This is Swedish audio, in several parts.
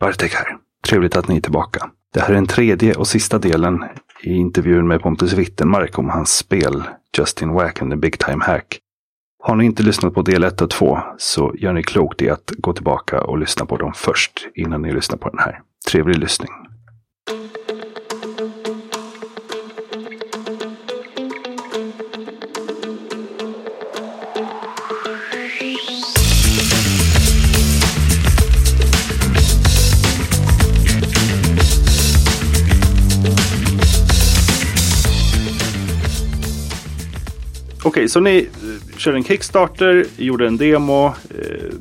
Bartek här. Trevligt att ni är tillbaka. Det här är den tredje och sista delen i intervjun med Pontus Wittenmark om hans spel Justin Wack and the Big Time Hack. Har ni inte lyssnat på del 1 och 2 så gör ni klokt i att gå tillbaka och lyssna på dem först innan ni lyssnar på den här. Trevlig lyssning. Okej, så ni eh, körde en Kickstarter, gjorde en demo, eh,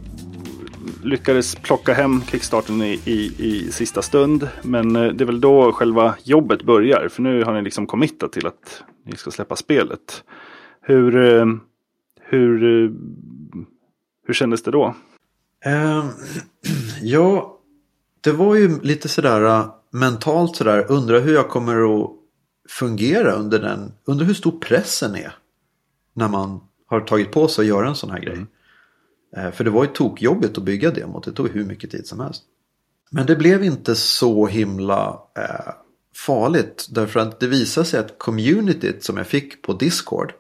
lyckades plocka hem Kickstarten i, i, i sista stund. Men eh, det är väl då själva jobbet börjar, för nu har ni liksom committat till att ni ska släppa spelet. Hur, eh, hur, eh, hur kändes det då? Uh, ja, det var ju lite sådär uh, mentalt sådär, undra hur jag kommer att fungera under den, under hur stor pressen är. När man har tagit på sig att göra en sån här grej. Eh, för det var ju tokjobbigt att bygga demot, det tog hur mycket tid som helst. Men det blev inte så himla eh, farligt därför att det visade sig att communityt som jag fick på Discord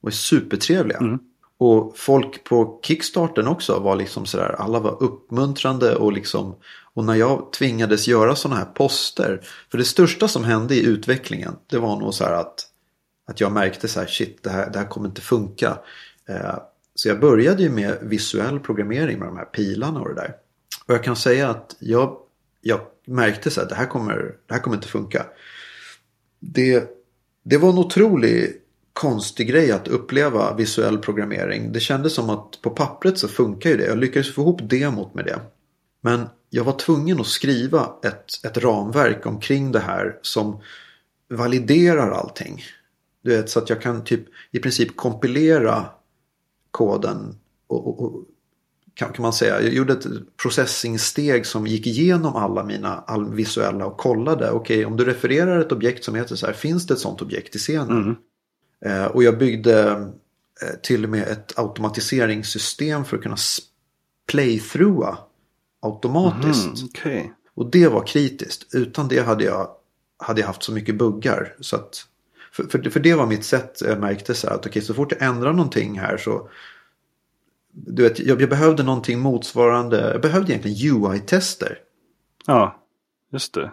var supertrevliga. Mm. Och folk på Kickstarten också var liksom sådär, alla var uppmuntrande och liksom och när jag tvingades göra sådana här poster, för det största som hände i utvecklingen, det var nog så här att, att jag märkte så här, shit, det här, det här kommer inte funka. Eh, så jag började ju med visuell programmering med de här pilarna och det där. Och jag kan säga att jag, jag märkte så här, det här kommer, det här kommer inte funka. Det, det var en otrolig konstig grej att uppleva visuell programmering. Det kändes som att på pappret så funkar ju det. Jag lyckades få ihop demot med det. Men jag var tvungen att skriva ett, ett ramverk omkring det här som validerar allting. Du vet, så att jag kan typ i princip kompilera koden och, och, och kan, kan man säga. Jag gjorde ett processingsteg som gick igenom alla mina all visuella och kollade. Okej, okay, om du refererar ett objekt som heter så här, finns det ett sånt objekt i scenen? Mm. Eh, och jag byggde eh, till och med ett automatiseringssystem för att kunna playthrougha automatiskt. Mm, okay. Och det var kritiskt. Utan det hade jag, hade jag haft så mycket buggar. Så att, för, för, för det var mitt sätt, jag märkte så att okay, så fort jag ändrar någonting här så du vet, jag, jag behövde någonting motsvarande, jag behövde egentligen UI-tester. Ja, just det.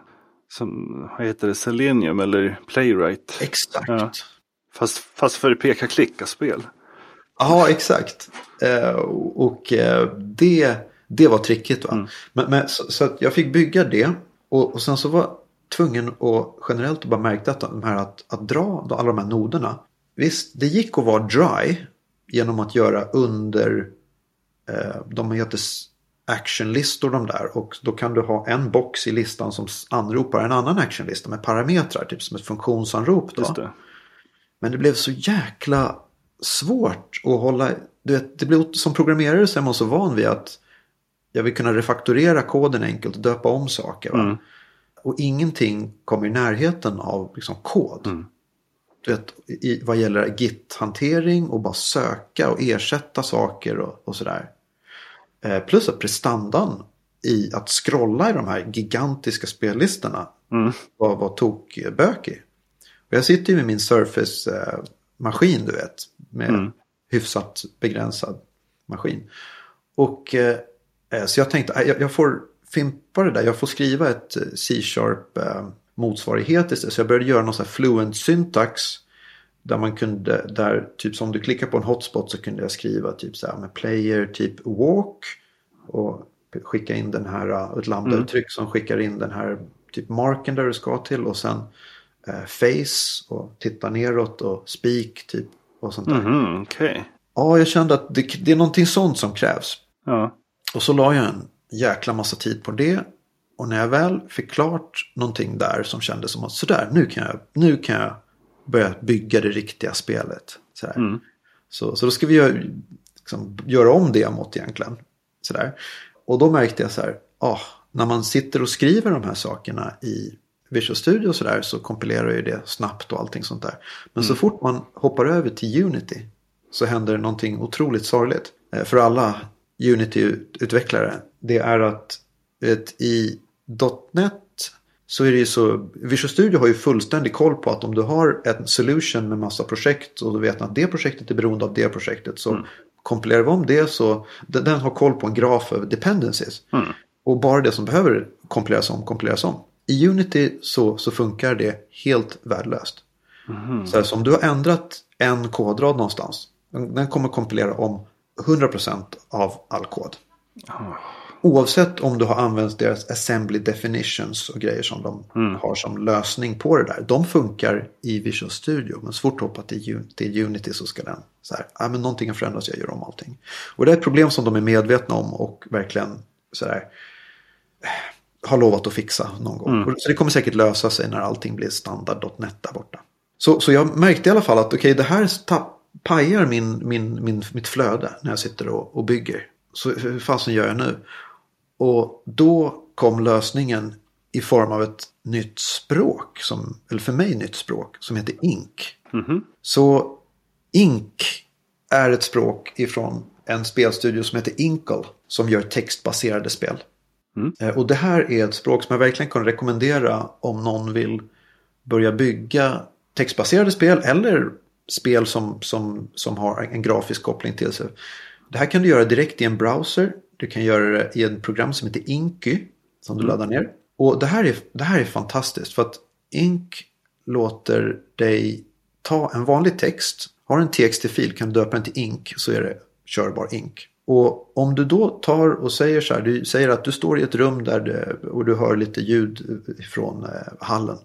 Som, vad heter det, Selenium eller Playwright? Exakt. Ja. Fast, fast för peka-klicka-spel. Ja, exakt. Eh, och eh, det, det var tricket. Va? Mm. Men, men, så, så att jag fick bygga det. Och, och sen så var tvungen att generellt bara märkte att, de här, att, att dra alla de här noderna. Visst, det gick att vara dry genom att göra under, eh, de heter actionlistor de där. Och då kan du ha en box i listan som anropar en annan actionlista med parametrar. Typ som ett funktionsanrop. Då. Det. Men det blev så jäkla svårt att hålla. Du vet, det blev, som programmerare så är man så van vid att jag vill kunna refaktorera koden enkelt och döpa om saker. Mm. Och ingenting kommer i närheten av liksom, kod. Mm. Du vet, i, vad gäller git-hantering och bara söka och ersätta saker och, och sådär. Eh, plus att prestandan i att scrolla i de här gigantiska spellistorna Mm. var, var tokbökig. Och jag sitter ju med min Surface-maskin, du vet. Med Mm. hyfsat begränsad maskin. Och eh, så jag tänkte, jag, jag får fimpa det där. Jag får skriva ett eh, C-sharp eh, motsvarighet istället. Så jag började göra någon sån här fluent syntax. Där man kunde, där typ som du klickar på en hotspot så kunde jag skriva typ så här med player typ walk. Och skicka in den här, eh, ett lambda-uttryck som skickar in den här typ marken där du ska till. Och sen eh, face och titta neråt och speak typ. Och sånt där. Mhm, Okej. Ja, jag kände att det, det är någonting sånt som krävs. Ja. Och så la jag en jäkla massa tid på det. Och när jag väl fick klart någonting där som kändes som att sådär, nu kan jag, nu kan jag börja bygga det riktiga spelet. Sådär. Mm. Så, så då ska vi göra, liksom, göra om demot egentligen. Sådär. Och då märkte jag så här, ah, när man sitter och skriver de här sakerna i Visual Studio och sådär så kompilerar ju det snabbt och allting sånt där. Men så fort man hoppar över till Unity så händer det någonting otroligt sorgligt. Eh, För alla Unity-utvecklare. Det är att vet, i .NET så är det ju så, Visual Studio har ju fullständig koll på att om du har en solution med massa projekt och du vet att det projektet är beroende av det projektet så mm. kompilerar vi om det så den har koll på en graf över dependencies. Mm. Och bara det som behöver kompileras om kompileras om. I Unity så, så funkar det helt värdelöst. Mm. Så, här, så om du har ändrat en kodrad någonstans, den kommer kompilera om 100% av all kod. Oh. Oavsett om du har använt deras assembly definitions och grejer som de mm. har som lösning på det där. De funkar i Visual Studio. Men så fort du hoppar till, till Unity så ska den så här, ah, men någonting har förändrats, jag gör om allting. Och det är ett problem som de är medvetna om och verkligen så här, eh, har lovat att fixa någon gång. Mm. Så det kommer säkert lösa sig när allting blir standard.net där borta. Så, så jag märkte i alla fall att okej, okay, det här pajar min, min, min, mitt flöde när jag sitter och, och bygger. Så hur fasen gör jag nu? Och då kom lösningen i form av ett nytt språk, som, eller för mig nytt språk, som heter INK. Mm -hmm. Så INK är ett språk ifrån en spelstudio som heter Inkle som gör textbaserade spel. Mm. Eh, och det här är ett språk som jag verkligen kan rekommendera om någon vill börja bygga textbaserade spel eller spel som, som, som har en grafisk koppling till sig. Det här kan du göra direkt i en browser du kan göra det i ett program som heter Inky som du mm. laddar ner. Och det här, är, det här är fantastiskt för att Ink låter dig ta en vanlig text. Har en TXT-fil kan du döpa den till Ink så är det körbar Ink. Och om du då tar och säger så här, du säger att du står i ett rum där det, och du hör lite ljud från eh, hallen.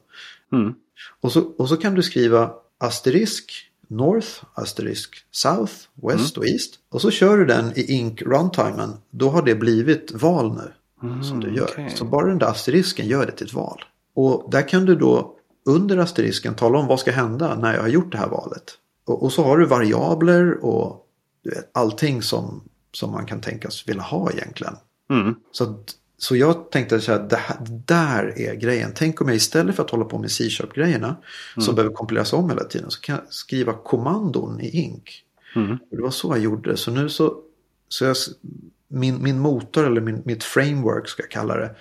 Mm. Och, så, och så kan du skriva asterisk North, asterisk South, West mm. och East. Och så kör du den i Ink runtimen. Då har det blivit val nu. Mm, som du gör. Okay. Så bara den där asterisken gör det till ett val. Och där kan du då under asterisken tala om vad ska hända när jag har gjort det här valet. Och, och så har du variabler och du vet, allting som, som man kan tänkas vilja ha egentligen. Mm. Så så jag tänkte så här, det här, där är grejen. Tänk om jag istället för att hålla på med C-sharp-grejerna mm. som behöver kompileras om hela tiden så kan jag skriva kommandon i ink. Mm. Och det var så jag gjorde. Så nu så, så jag, min, min motor eller min, mitt framework ska jag kalla det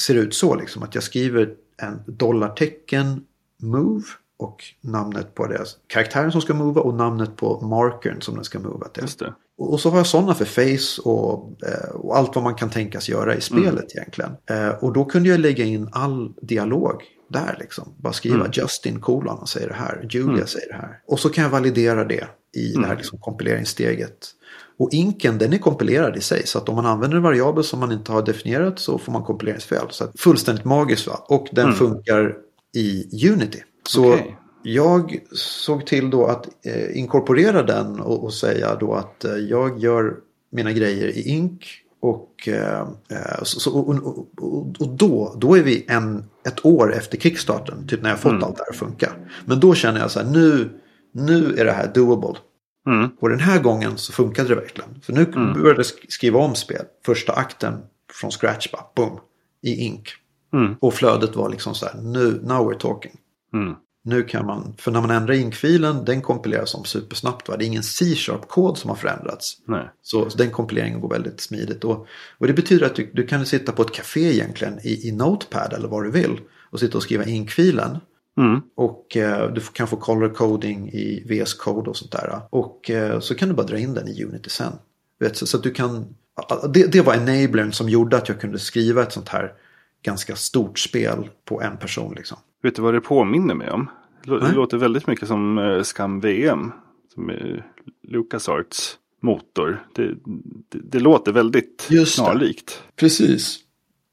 ser ut så liksom att jag skriver en dollartecken move och namnet på deras karaktären som ska mova och namnet på markern som den ska mova till. Just det. Och så har jag sådana för face och, eh, och, allt vad man kan tänkas göra i spelet mm. egentligen. Eh, och då kunde jag lägga in all dialog där liksom. Bara skriva mm. Justin kolon och säger det här, Julia mm. säger det här. Och så kan jag validera det i det här mm. liksom kompileringssteget. Och inken den är kompilerad i sig så att om man använder en variabel som man inte har definierat så får man kompileringsfel. Så fullständigt magiskt va. Och den mm. funkar i Unity. Så okay. jag såg till då att eh, inkorporera den och, och, säga då att eh, jag gör mina grejer i Ink. Och, eh, eh så, och, och, och, då, då är vi en, ett år efter kickstarten, typ när jag fått mm. allt det här att funka. Men då känner jag så här, nu, nu är det här doable. Mm. Och den här gången så funkade det verkligen. För nu mm. började jag skriva om spel. Första akten från scratch bara, boom, i ink. Mm. Och flödet var liksom så här, nu, now we're talking. Mm. Nu kan man, för när man ändrar inkfilen, den kompileras om supersnabbt. Va? Det är ingen C-sharp-kod som har förändrats. Nej. Så, så, den kompileringen går väldigt smidigt. Och, och det betyder att du, du, kan sitta på ett café egentligen i, i Notepad eller vad du vill. Och sitta och skriva inkfilen. Mm. Och eh, du kan få color coding i VS Code och sånt där. Och eh, så kan du bara dra in den i Unity sen. Vet, så, så, att du kan, det, det var enablern som gjorde att jag kunde skriva ett sånt här ganska stort spel på en person. Liksom. Vet du vad det påminner mig om? Det låter väldigt mycket som uh, Scam VM. Som är LucasArts motor. Det, det, det låter väldigt Just snarlikt. Det. Precis.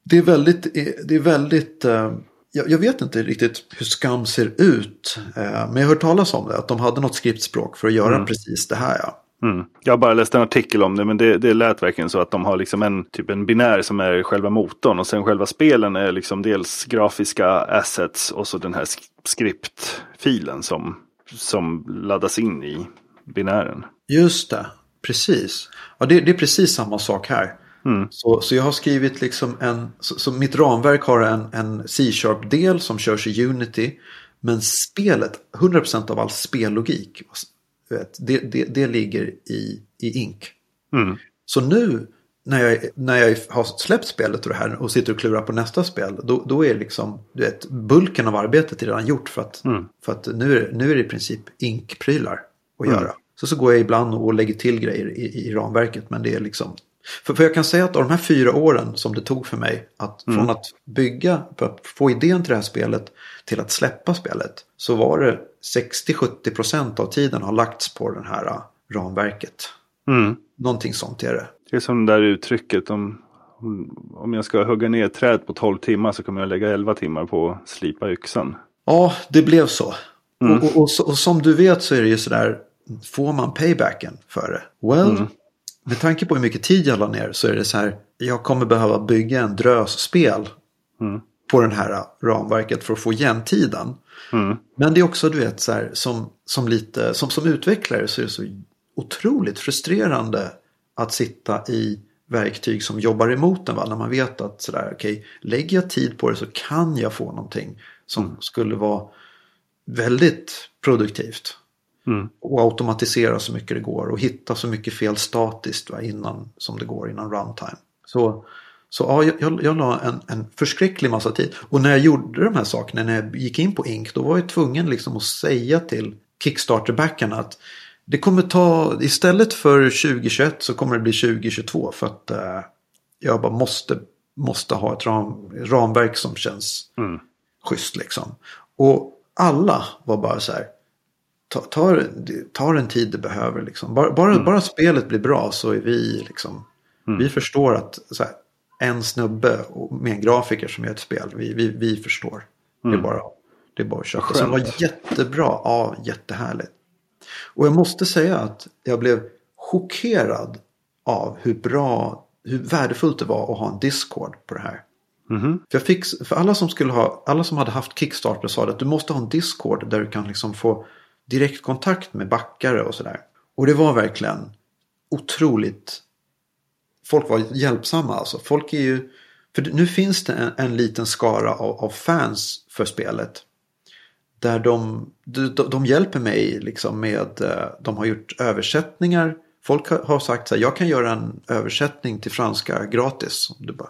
Det är väldigt, det är väldigt uh, jag, jag, vet inte riktigt hur Scam ser ut. Uh, men jag har hört talas om det. Att de hade något skriftspråk för att göra mm. precis det här. Ja. Mm. Jag har bara läst en artikel om det men det, det lät verkligen så att de har liksom en, typ en binär som är själva motorn och sen själva spelen är liksom dels grafiska assets och så den här skriptfilen som, som laddas in i binären. Just det, precis. Ja, det, det är precis samma sak här. Mm. Så, så jag har skrivit liksom en, så, så mitt ramverk har en, en C-sharp-del som körs i Unity. Men spelet, 100% av all spellogik vet, det, det, det ligger i, i ink. Mm. Så nu när jag, när jag har släppt spelet och det här och sitter och klurar på nästa spel. Då, då är liksom, du vet, bulken av arbetet redan gjort. För att, Mm. för att nu, är, nu är det i princip inkprylar att göra. Så, så går jag ibland och lägger till grejer i, i ramverket. Men det är liksom... För, för jag kan säga att av de här fyra åren som det tog för mig att från att bygga, för att få idén till det här spelet till att släppa spelet. Så var det 60-70% av tiden har lagts på det här äh, ramverket. Mm. Någonting sånt är det. Det är som det där uttrycket om, om, jag ska hugga ner träd på 12 timmar så kommer jag lägga 11 timmar på att slipa yxan. Ja, det blev så. Och, och, och, så- och som du vet så är det ju sådär, får man paybacken för det? Well, med tanke på hur mycket tid jag la ner så är det så här, jag kommer behöva bygga en drös spel Mm. på den här ramverket för att få igen tiden. Mm. Men det är också, du vet, så här, som, som, lite, som, som utvecklare så är det så otroligt frustrerande att sitta i verktyg som jobbar emot en. Va? När man vet att sådär, okej, lägger jag tid på det så kan jag få någonting som skulle vara väldigt produktivt. Mm. Och automatisera så mycket det går och hitta så mycket fel statiskt va, innan, som det går innan runtime. Så, så ja, jag, jag, la en, en förskräcklig massa tid. Och när jag gjorde de här sakerna, när jag gick in på Ink, då var jag tvungen liksom att säga till Kickstarter-backarna att det kommer ta, istället för 2021 så kommer det bli 2022 för att eh, jag bara måste, måste ha ett ram, ramverk som känns Mm. schysst liksom. Och alla var bara så här. Ta, ta, ta den tid det behöver liksom. Bara, bara, bara spelet blir bra så är vi liksom. Vi förstår att här, en snubbe och- med en grafiker som gör ett spel. Vi, vi, vi förstår. Det är bara, det är bara att köpa. Det var jättebra. Ja, jättehärligt. Och jag måste säga att jag blev chockerad av hur bra, hur värdefullt det var att ha en Discord på det här. Mhm. För, fick, för alla som skulle ha, alla som hade haft Kickstarter sa att du måste ha en Discord där du kan liksom få direktkontakt med backare och sådär. Och det var verkligen otroligt. Folk var hjälpsamma alltså. Folk är ju, för nu finns det en, en liten skara av, av fans för spelet. Där de, de, de hjälper mig liksom med, eh, de har gjort översättningar. Folk har sagt så här, jag kan göra en översättning till franska gratis. Om du bara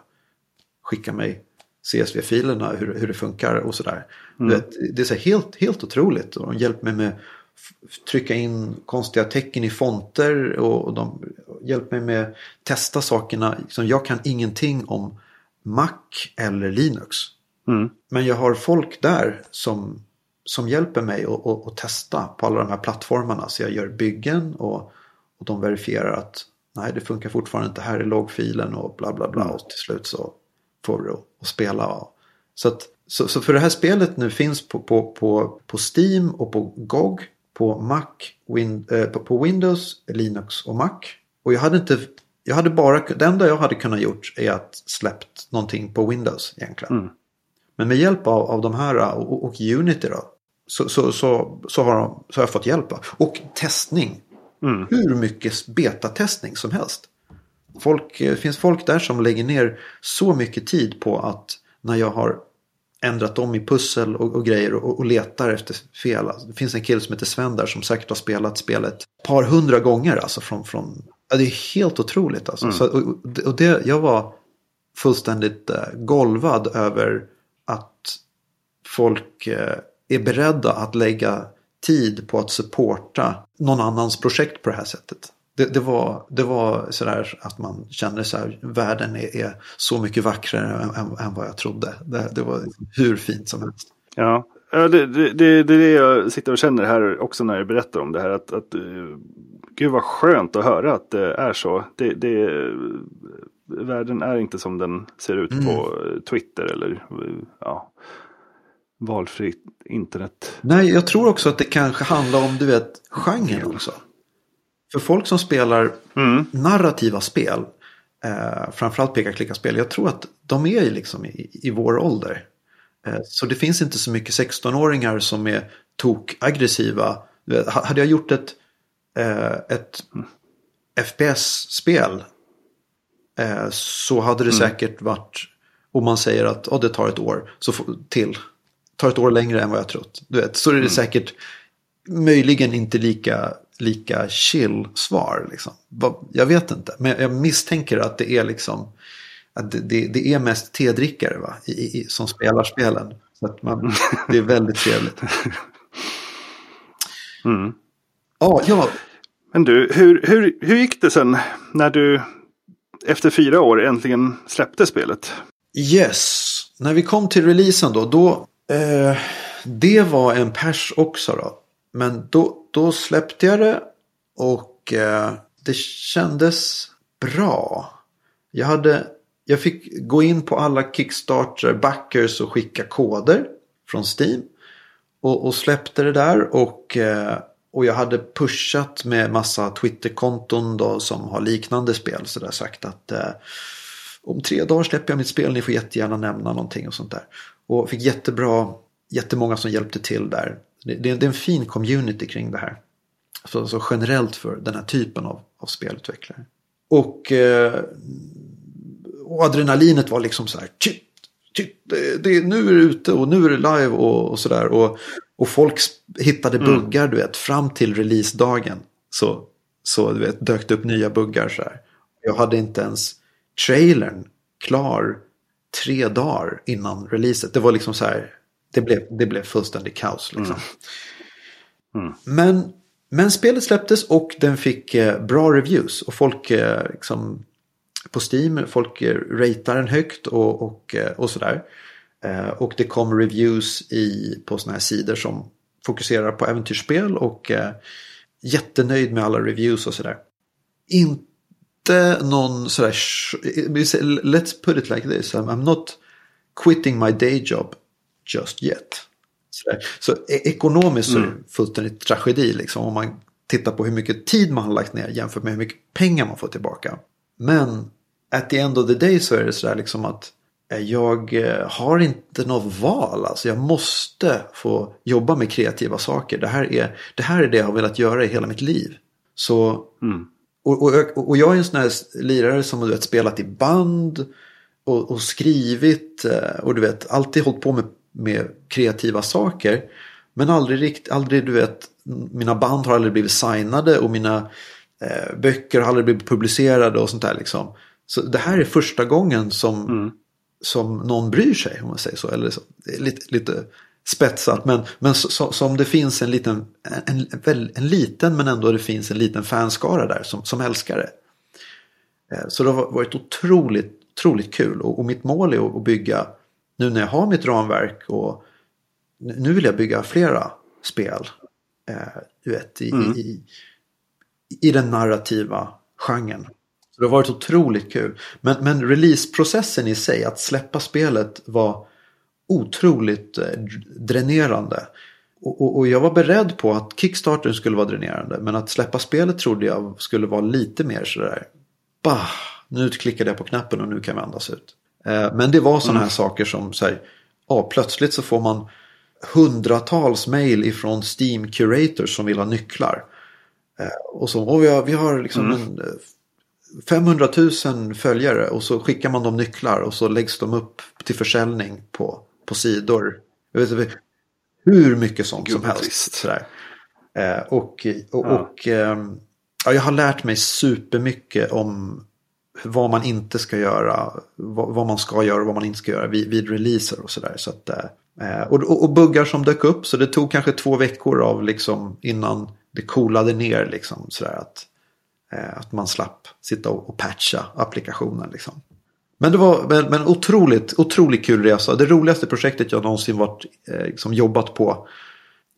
skickar mig CSV-filerna, hur, hur det funkar och sådär. Du vet, Det är så helt, helt otroligt. Och de hjälper mig med att trycka in konstiga tecken i fonter och, och de hjälper mig med att testa sakerna. Liksom, jag kan ingenting om Mac eller Linux. Mm. Men jag har folk där som, som hjälper mig att, testa på alla de här plattformarna. Så jag gör byggen och, och de verifierar att nej det funkar fortfarande inte. Här är loggfilen och bla bla bla. Och till slut så du att, spela. Så, att, så, så för det här spelet nu finns på, på, på, på Steam och på GOG. På Mac, Win, eh, på, på Windows, Linux och Mac. Och jag hade inte jag hade bara, det enda jag hade kunnat gjort är att släppt någonting på Windows egentligen. Mm. Men med hjälp av, av de här och, och Unity då. Så, så, så, så, har de, så har jag fått hjälp. Och testning. Mm. Hur mycket betatestning som helst. Folk, det finns folk där som lägger ner så mycket tid på att när jag har ändrat om i pussel och, och grejer och, och letar efter fel. Alltså, det finns en kille som heter Sven där som säkert har spelat spelet ett par hundra gånger. Alltså från, från, ja, det är helt otroligt. Alltså. Så, och, och det, jag var fullständigt eh, golvad över att folk eh, är beredda att lägga tid på att supporta någon annans projekt på det här sättet. Det, det, var, det var sådär att man kände så här, världen är, är så mycket vackrare än, än, än vad jag trodde. Det, det var hur fint som helst. Ja, det, det, det, det är det jag sitter och känner här också när jag berättar om det här. Att, att, eh, gud vad skönt att höra att det är så. Det, det, världen är inte som den ser ut på eh, Twitter eller ja, valfritt internet. Nej, jag tror också att det kanske handlar om, du vet, genren också. För folk som spelar Mm. narrativa spel, eh, framförallt peka-klicka-spel, jag tror att de är ju liksom i, i vår ålder. Eh, så det finns inte så mycket 16-åringar som är tok-aggressiva. Hade jag gjort ett, eh, ett FPS-spel eh, så hade det säkert varit, om man säger att oh, det tar ett år så till, tar ett år längre än vad jag trott. Du vet, så är det säkert möjligen inte lika lika chill svar. Liksom. Jag vet inte, men jag misstänker att det är liksom att det, det, det är mest tedrickare va? I, i, som spelar spelen. Så att man, det är väldigt trevligt. Mm. Ja, ja. Men du, hur, hur, hur gick det sen när du efter fyra år äntligen släppte spelet? Yes, när vi kom till releasen då, då eh, det var en pers också då. Men då, då släppte jag det och eh, det kändes bra. Jag, hade, jag fick gå in på alla Kickstarter backers och skicka koder från Steam. Och, och släppte det där och, eh, och jag hade pushat med massa Twitterkonton då som har liknande spel. Så där sagt att eh, om tre dagar släpper jag mitt spel, ni får jättegärna nämna någonting och sånt där. Och fick jättebra, jättemånga som hjälpte till där. Det, det, det är en fin community kring det här. Så, så generellt för den här typen av, av spelutvecklare. Och, eh, och adrenalinet var liksom så här. Shit, shit, det, det, nu är det ute och nu är det live och, och sådär. Och, och folk hittade mm. buggar mm. du vet fram till releasedagen. Så, så du vet, dök det upp nya buggar så här. Jag hade inte ens trailern klar tre dagar innan releaset. Det var liksom så här. Det blev, det blev fullständig kaos liksom. Mm. Mm. Men, men spelet släpptes och den fick eh, bra reviews. Och folk eh, liksom, på Steam, folk eh, ratear den högt och, och, eh, och sådär. Eh, och det kom reviews i, på sådana här sidor som fokuserar på äventyrsspel och eh, jättenöjd med alla reviews och sådär. Inte inte någon sådär, let's put it like this, I'm not quitting my day job just yet. Sådär. Så e-, ekonomiskt så är det mm. fullständigt tragedi liksom om man tittar på hur mycket tid man har lagt ner jämfört med hur mycket pengar man får tillbaka. Men at the end of the day så är det sådär liksom att eh, jag eh, har inte något val. Alltså jag måste få jobba med kreativa saker. Det här är det, här är det jag har velat göra i hela mitt liv. Så mm. Och, och, och jag är en sån här lirare som du vet spelat i band och, och skrivit eh, och du vet alltid hållit på med, med kreativa saker. Men aldrig riktigt, aldrig du vet, mina band har aldrig blivit signade och mina eh, böcker har aldrig blivit publicerade och sånt där liksom. Så det här är första gången som, mm. som någon bryr sig om man säger så. Eller så, lite, lite spetsat. Men, men så, som det finns en liten, en, en, en, liten men ändå det finns en liten fanskara där som, som älskar det. Eh, så det har varit otroligt, otroligt kul och, och mitt mål är att bygga, nu när jag har mitt ramverk och nu vill jag bygga flera spel. Eh, du vet, i, mm. i, i, den narrativa genren. Så det har varit otroligt kul. Men, men releaseprocessen i sig, att släppa spelet var otroligt eh, dränerande. Och, och, och, jag var beredd på att Kickstarter skulle vara dränerande. Men att släppa spelet trodde jag skulle vara lite mer sådär. Bah, nu klickade jag på knappen och nu kan vi andas ut. Eh, men det var sådana här mm. saker som så här, ja, plötsligt så får man hundratals mail ifrån Steam Curators som vill ha nycklar. Eh, och så, och vi har, vi har liksom mm. en, 500 000 följare och så skickar man dem nycklar och så läggs de upp till försäljning på på sidor. Jag vet inte, hur mycket sånt Gud, som helst. Eh, och och, ja. och eh, ja, jag har lärt mig supermycket om vad man inte ska göra, vad, vad, man ska göra och vad man inte ska göra vid, vid releaser och sådär. Så eh, och, och, och, buggar som dök upp, så det tog kanske två veckor av liksom innan det coolade ner liksom sådär att, eh, att man slapp sitta och, patcha applikationen liksom. Men det var men, men otroligt, otroligt kul resa. Det roligaste projektet jag någonsin varit, eh, liksom jobbat på.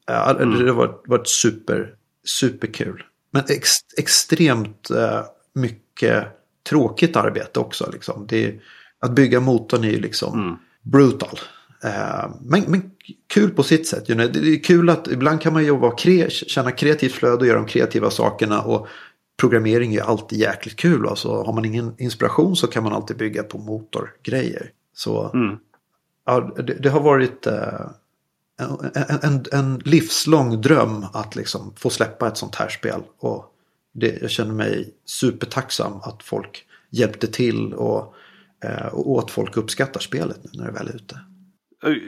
Mm. Det var varit super, superkul. Men ex, extremt mycket tråkigt arbete också. Liksom. Det, att bygga motorn är ju liksom mm. brutal. Eh, men, men kul på sitt sätt. You know? Det är kul att ibland kan man jobba kre, känna kreativt flöde och göra de kreativa sakerna. Och programmering är alltid jäkligt kul. Alltså, har man ingen inspiration så kan man alltid bygga på motorgrejer. Så mm. ja, det, det, har varit eh, en, en, en, livslång dröm att liksom få släppa ett sånt här spel. Och det, jag känner mig supertacksam att folk hjälpte till och, eh, och att folk uppskattar spelet nu när det väl är ute.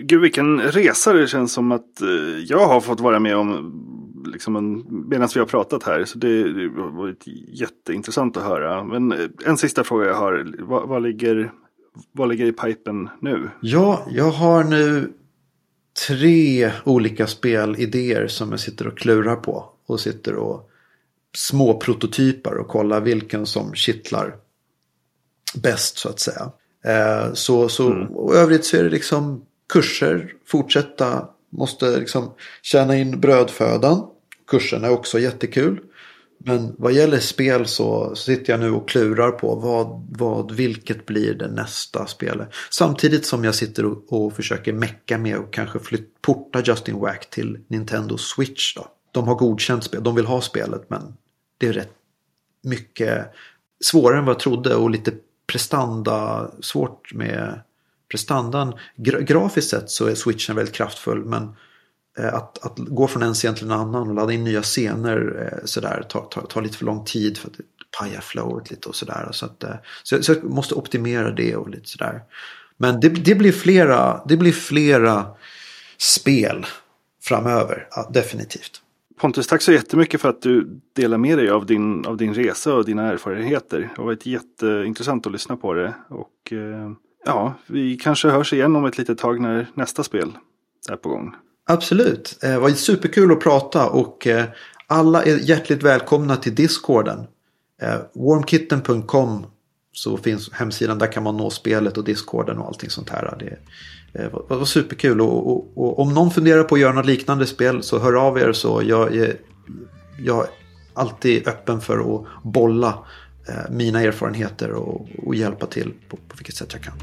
Gud vilken resa det känns som att eh, jag har fått vara med om liksom medan vi har pratat här. Så det, det har varit jätteintressant att höra. Men eh, en sista fråga jag har. Vad, vad, ligger, vad ligger i pipen nu? Ja, jag har nu tre olika spelidéer som jag sitter och klurar på. Och sitter och små prototyper och kollar vilken som kittlar bäst så att säga. Eh, så, så mm. och övrigt så är det liksom kurser, fortsätta, måste liksom tjäna in brödfödan. Kurserna är också jättekul. Men vad gäller spel så sitter jag nu och klurar på vad, vad, vilket blir det nästa spelet. Samtidigt som jag sitter och, och försöker mecka med och kanske flytt, porta Justin Wack till Nintendo Switch. Då. De har godkänt spel, de vill ha spelet men det är rätt mycket svårare än vad jag trodde och lite prestanda svårt med prestandan. Gra grafiskt sett så är switchen väldigt kraftfull men eh, att, att gå från en scen till en annan och ladda in nya scener eh, sådär tar, tar, tar lite för lång tid för att paja flowet lite och sådär. Så, att, eh, så, så jag måste optimera det och lite sådär. Men det, det, blir flera, det blir flera spel framöver, ja, definitivt. Pontus, tack så jättemycket för att du delar med dig av din, av din resa och dina erfarenheter. Det har varit jätteintressant att lyssna på det. Och eh, ja, vi kanske hörs igen om ett litet tag när nästa spel är på gång. Absolut, eh, det var superkul att prata och eh, alla är hjärtligt välkomna till Discorden. Warmkitten.com så finns hemsidan, där kan man nå spelet och Discorden och allting sånt här. Det, eh, var, var superkul och, och, och, om någon funderar på att göra något liknande spel så hör av er så jag, jag, jag är alltid öppen för att bolla eh, mina erfarenheter och, och hjälpa till på, på vilket sätt jag kan.